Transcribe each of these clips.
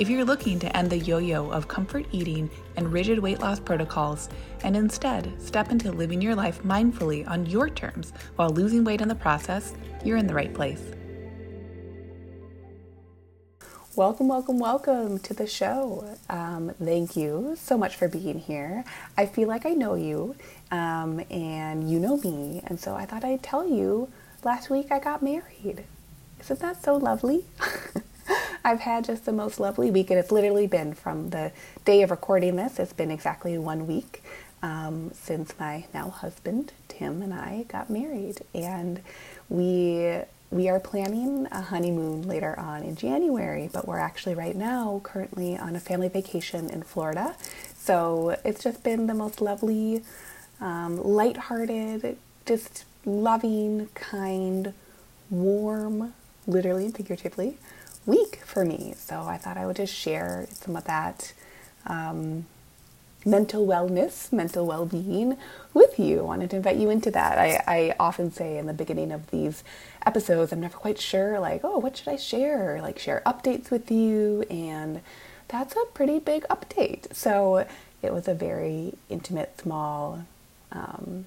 If you're looking to end the yo yo of comfort eating and rigid weight loss protocols and instead step into living your life mindfully on your terms while losing weight in the process, you're in the right place. Welcome, welcome, welcome to the show. Um, thank you so much for being here. I feel like I know you um, and you know me, and so I thought I'd tell you last week I got married. Isn't that so lovely? I've had just the most lovely week, and it's literally been from the day of recording this, it's been exactly one week um, since my now husband, Tim, and I got married. And we we are planning a honeymoon later on in January, but we're actually right now currently on a family vacation in Florida. So it's just been the most lovely, um, lighthearted, just loving, kind, warm, literally and figuratively, week for me. So I thought I would just share some of that um, mental wellness, mental well being with you. I wanted to invite you into that. I, I often say in the beginning of these episodes, I'm never quite sure, like, oh, what should I share? Like, share updates with you. And that's a pretty big update. So it was a very intimate, small um,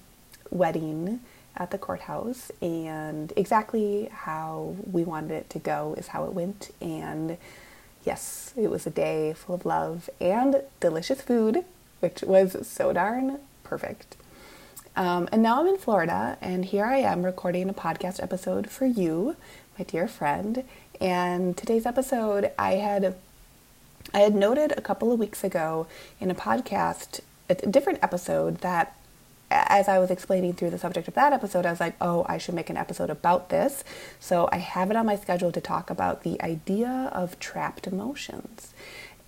wedding at the courthouse, and exactly how we wanted it to go is how it went. And yes, it was a day full of love and delicious food, which was so darn perfect. Um, and now I'm in Florida, and here I am recording a podcast episode for you, my dear friend. And today's episode, I had I had noted a couple of weeks ago in a podcast, a different episode, that as I was explaining through the subject of that episode, I was like, oh, I should make an episode about this. So I have it on my schedule to talk about the idea of trapped emotions.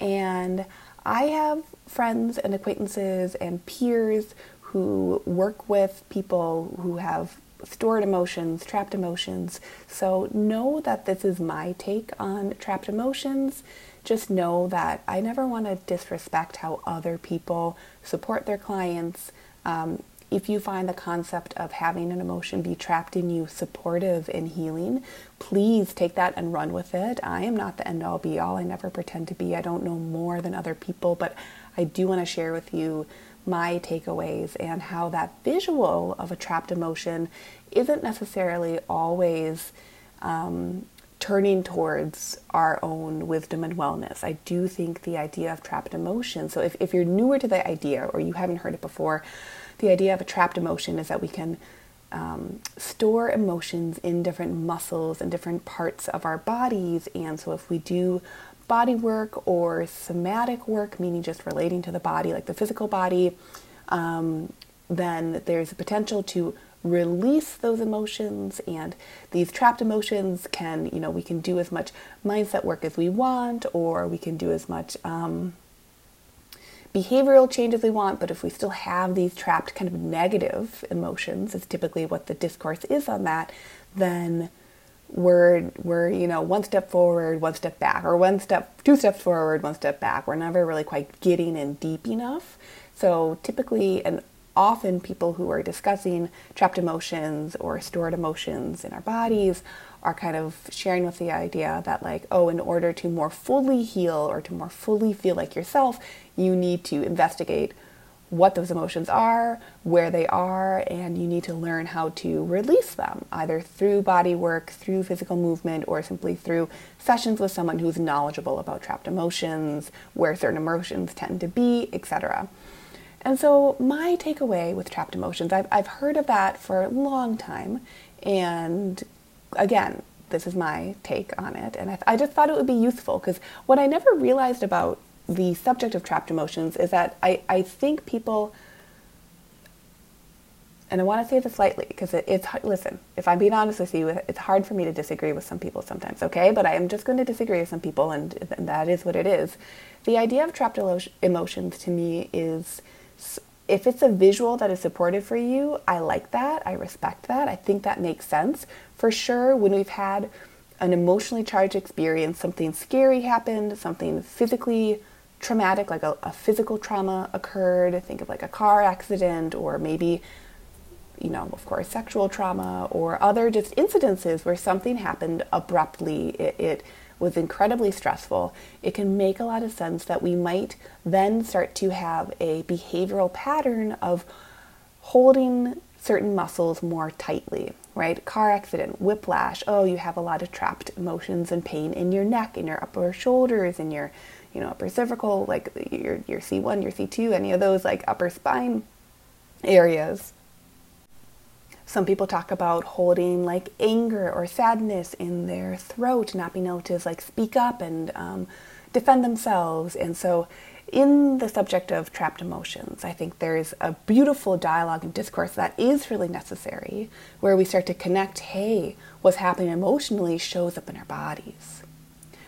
And I have friends and acquaintances and peers who work with people who have stored emotions, trapped emotions. So know that this is my take on trapped emotions. Just know that I never want to disrespect how other people support their clients um, if you find the concept of having an emotion be trapped in you supportive and healing, please take that and run with it. I am not the end all be all. I never pretend to be. I don't know more than other people, but I do want to share with you my takeaways and how that visual of a trapped emotion isn't necessarily always um, turning towards our own wisdom and wellness. I do think the idea of trapped emotion, so if, if you're newer to the idea or you haven't heard it before, the idea of a trapped emotion is that we can um, store emotions in different muscles and different parts of our bodies. And so if we do body work or somatic work, meaning just relating to the body, like the physical body, um, then there's a potential to release those emotions and these trapped emotions can you know we can do as much mindset work as we want or we can do as much um, behavioral changes we want but if we still have these trapped kind of negative emotions is typically what the discourse is on that then we're we're you know one step forward one step back or one step two steps forward one step back. We're never really quite getting in deep enough. So typically and often people who are discussing trapped emotions or stored emotions in our bodies are kind of sharing with the idea that like oh in order to more fully heal or to more fully feel like yourself you need to investigate what those emotions are, where they are, and you need to learn how to release them, either through body work, through physical movement, or simply through sessions with someone who's knowledgeable about trapped emotions, where certain emotions tend to be, etc. And so, my takeaway with trapped emotions, I've, I've heard of that for a long time. And again, this is my take on it. And I, I just thought it would be useful because what I never realized about the subject of trapped emotions is that I, I think people, and I want to say this slightly because it, it's, listen, if I'm being honest with you, it's hard for me to disagree with some people sometimes, okay? But I am just going to disagree with some people, and, and that is what it is. The idea of trapped emotions to me is if it's a visual that is supportive for you, I like that. I respect that. I think that makes sense. For sure, when we've had an emotionally charged experience, something scary happened, something physically traumatic, like a, a physical trauma occurred, think of like a car accident or maybe you know, of course, sexual trauma or other just incidences where something happened abruptly. It, it, was incredibly stressful. It can make a lot of sense that we might then start to have a behavioral pattern of holding certain muscles more tightly, right? Car accident, whiplash. Oh, you have a lot of trapped emotions and pain in your neck, in your upper shoulders, in your, you know, upper cervical, like your your C1, your C2, any of those like upper spine areas. Some people talk about holding like anger or sadness in their throat, not being able to like speak up and um, defend themselves. And so, in the subject of trapped emotions, I think there's a beautiful dialogue and discourse that is really necessary where we start to connect hey, what's happening emotionally shows up in our bodies.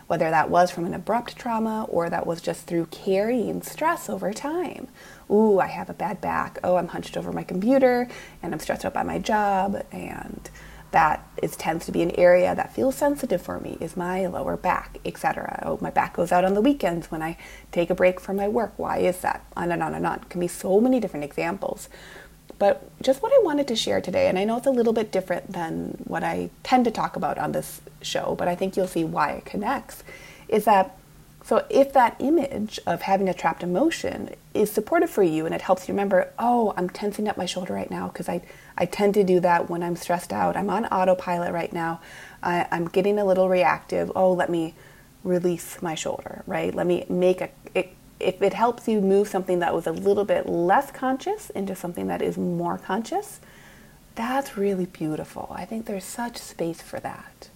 Whether that was from an abrupt trauma or that was just through carrying stress over time ooh, I have a bad back. Oh, I'm hunched over my computer and I'm stressed out by my job. And that is tends to be an area that feels sensitive for me is my lower back, etc. Oh, my back goes out on the weekends when I take a break from my work. Why is that? On and on and on. It can be so many different examples. But just what I wanted to share today, and I know it's a little bit different than what I tend to talk about on this show, but I think you'll see why it connects, is that so if that image of having a trapped emotion is supportive for you and it helps you remember, oh, I'm tensing up my shoulder right now because I, I tend to do that when I'm stressed out. I'm on autopilot right now. I, I'm getting a little reactive. Oh, let me release my shoulder, right? Let me make a, it, if it helps you move something that was a little bit less conscious into something that is more conscious, that's really beautiful. I think there's such space for that.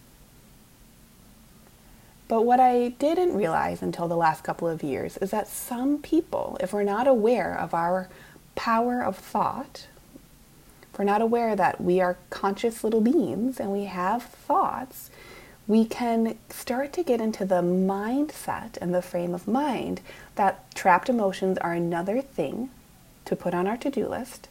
But what I didn't realize until the last couple of years is that some people, if we're not aware of our power of thought, if we're not aware that we are conscious little beings and we have thoughts, we can start to get into the mindset and the frame of mind that trapped emotions are another thing to put on our to do list,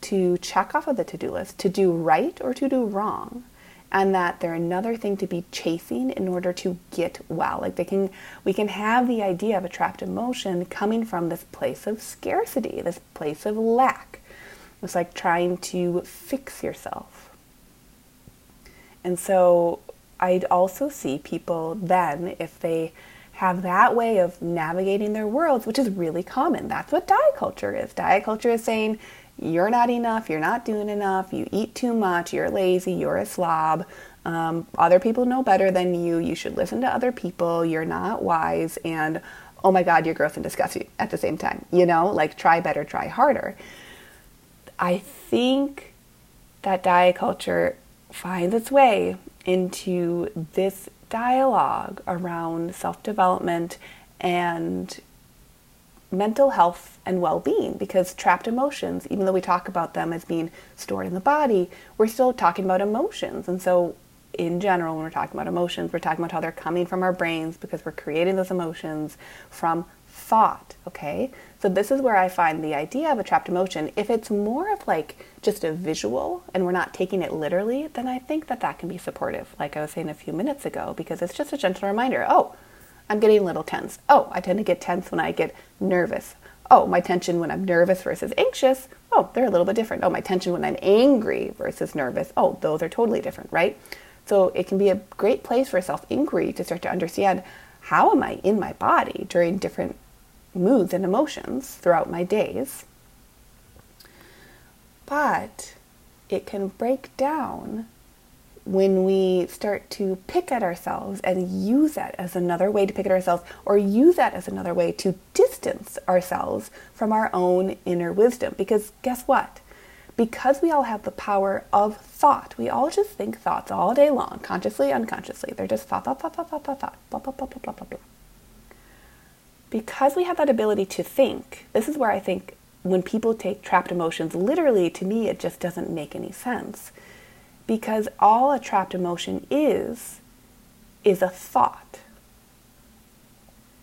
to check off of the to do list, to do right or to do wrong and that they're another thing to be chasing in order to get well. Like they can, we can have the idea of a trapped emotion coming from this place of scarcity, this place of lack. It's like trying to fix yourself. And so I'd also see people then, if they have that way of navigating their worlds, which is really common. That's what diet culture is. Diet culture is saying you're not enough, you're not doing enough, you eat too much, you're lazy, you're a slob. Um, other people know better than you. You should listen to other people. You're not wise. And oh my God, you're gross and disgusting at the same time. You know, like try better, try harder. I think that diet culture finds its way into this dialogue around self development and mental health and well being because trapped emotions, even though we talk about them as being stored in the body, we're still talking about emotions. And so, in general, when we're talking about emotions, we're talking about how they're coming from our brains because we're creating those emotions from thought. Okay? So, this is where I find the idea of a trapped emotion. If it's more of like just a visual and we're not taking it literally, then I think that that can be supportive, like I was saying a few minutes ago, because it's just a gentle reminder oh, I'm getting a little tense. Oh, I tend to get tense when I get nervous. Oh, my tension when I'm nervous versus anxious. Oh, they're a little bit different. Oh, my tension when I'm angry versus nervous. Oh, those are totally different, right? So it can be a great place for self inquiry to start to understand how am I in my body during different moods and emotions throughout my days. But it can break down when we start to pick at ourselves and use that as another way to pick at ourselves, or use that as another way to distance ourselves from our own inner wisdom. Because guess what? Because we all have the power of thought, we all just think thoughts all day long, consciously, unconsciously. They're just thought, thought, thought, thought, thought, thought, thought, blah, blah, blah, blah, blah, blah, blah. Because we have that ability to think, this is where I think when people take trapped emotions literally, to me, it just doesn't make any sense because all a trapped emotion is, is a thought.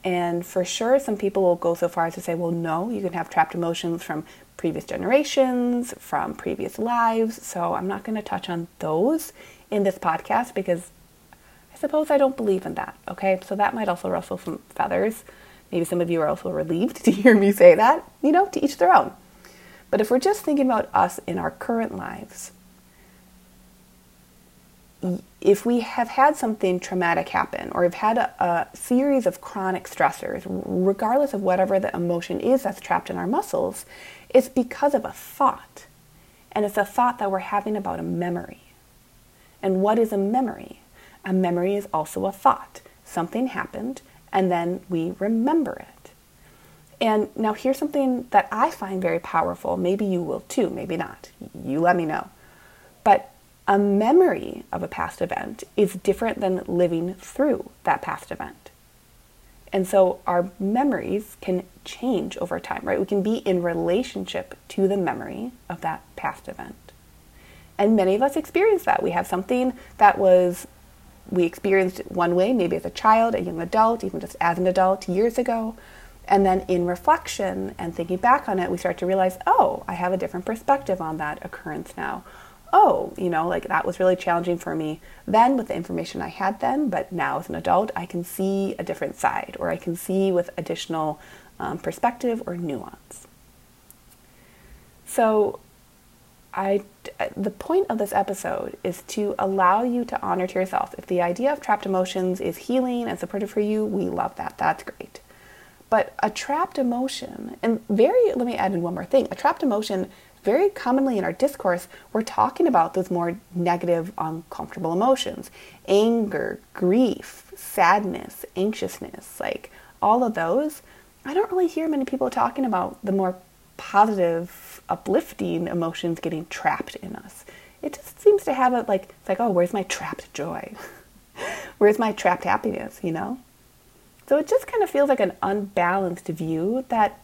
And for sure, some people will go so far as to say, well, no, you can have trapped emotions from previous generations, from previous lives. So I'm not going to touch on those in this podcast because I suppose I don't believe in that. Okay, so that might also ruffle some feathers. Maybe some of you are also relieved to hear me say that. You know, to each their own. But if we're just thinking about us in our current lives, if we have had something traumatic happen or have had a, a, series of chronic stressors, regardless of whatever the emotion is that's trapped in our muscles, it's because of a thought. And it's a thought that we're having about a memory. And what is a memory? A memory is also a thought. Something happened, and then we remember it. And now here's something that I find very powerful. Maybe you will too, maybe not. You let me know. But a memory of a past event is different than living through that past event. And so our memories can change over time, right? We can be in relationship to the memory of that past event. And many of us experience that. We have something that was, we experienced it one way, maybe as a child, a young adult, even just as an adult years ago. And then in reflection and thinking back on it, we start to realize, oh, I have a different perspective on that occurrence now oh, you know, like that was really challenging for me then with the information I had then, but now as an adult, I can see a different side or I can see with additional um, perspective or nuance. So, I, the point of this episode is to allow you to honor to yourself. If the idea of trapped emotions is healing and supportive for you, we love that. That's great. But a trapped emotion, and very, let me add in one more thing a trapped emotion very commonly in our discourse, we're talking about those more negative, uncomfortable emotions anger, grief, sadness, anxiousness, like all of those. I don't really hear many people talking about the more positive, uplifting emotions getting trapped in us. It just seems to have a like, it's like, oh, where's my trapped joy? where's my trapped happiness, you know? So it just kind of feels like an unbalanced view that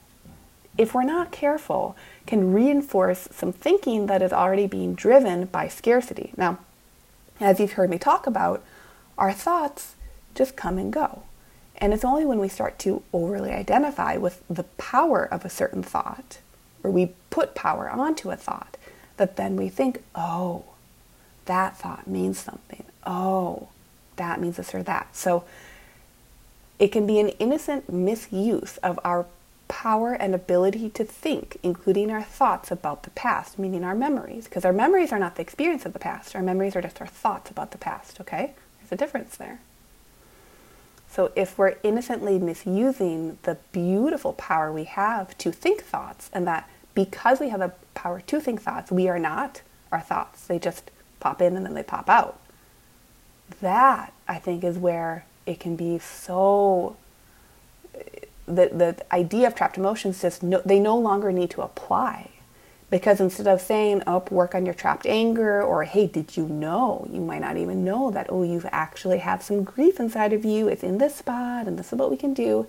if we're not careful, can reinforce some thinking that is already being driven by scarcity. Now, as you've heard me talk about, our thoughts just come and go. And it's only when we start to overly identify with the power of a certain thought, or we put power onto a thought, that then we think, oh, that thought means something. Oh, that means this or that. So it can be an innocent misuse of our power and ability to think, including our thoughts about the past, meaning our memories, because our memories are not the experience of the past. Our memories are just our thoughts about the past, okay? There's a difference there. So if we're innocently misusing the beautiful power we have to think thoughts, and that because we have the power to think thoughts, we are not our thoughts, they just pop in and then they pop out. That, I think, is where it can be so the, the idea of trapped emotions just no, they no longer need to apply because instead of saying oh work on your trapped anger or hey did you know? You might not even know that oh you actually have some grief inside of you. It's in this spot and this is what we can do.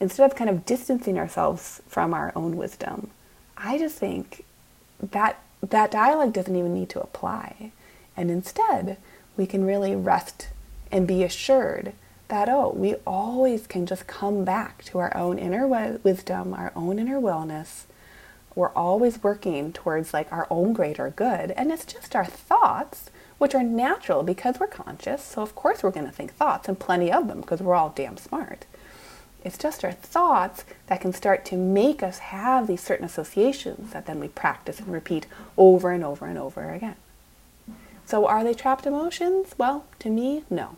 Instead of kind of distancing ourselves from our own wisdom i just think that that dialogue doesn't even need to apply. And instead we can really rest and be assured that, oh, we always can just come back to our own inner wisdom, our own inner wellness. We're always working towards like our own greater good. And it's just our thoughts, which are natural because we're conscious. So, of course, we're going to think thoughts and plenty of them because we're all damn smart. It's just our thoughts that can start to make us have these certain associations that then we practice and repeat over and over and over again. So, are they trapped emotions? Well, to me, no.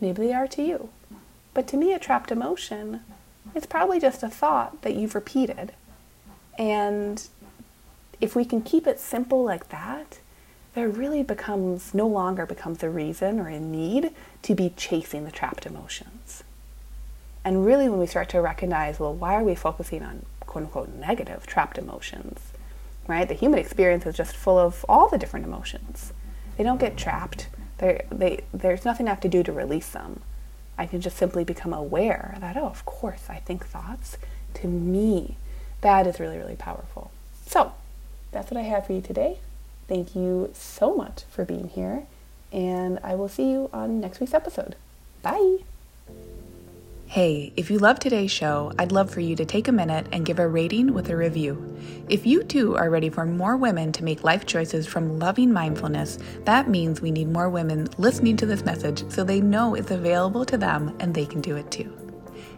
Maybe they are to you. But to me, a trapped emotion is probably just a thought that you've repeated. And if we can keep it simple like that, there really becomes no longer becomes a reason or a need to be chasing the trapped emotions. And really, when we start to recognize, well, why are we focusing on quote unquote negative trapped emotions? Right? The human experience is just full of all the different emotions. They don't get trapped they, there's nothing I have to do to release them. I can just simply become aware that, oh, of course, I think thoughts. To me, that is really, really powerful. So, that's what I have for you today. Thank you so much for being here, and I will see you on next week's episode. Bye. Hey, if you love today's show, I'd love for you to take a minute and give a rating with a review. If you too are ready for more women to make life choices from loving mindfulness, that means we need more women listening to this message so they know it's available to them and they can do it too.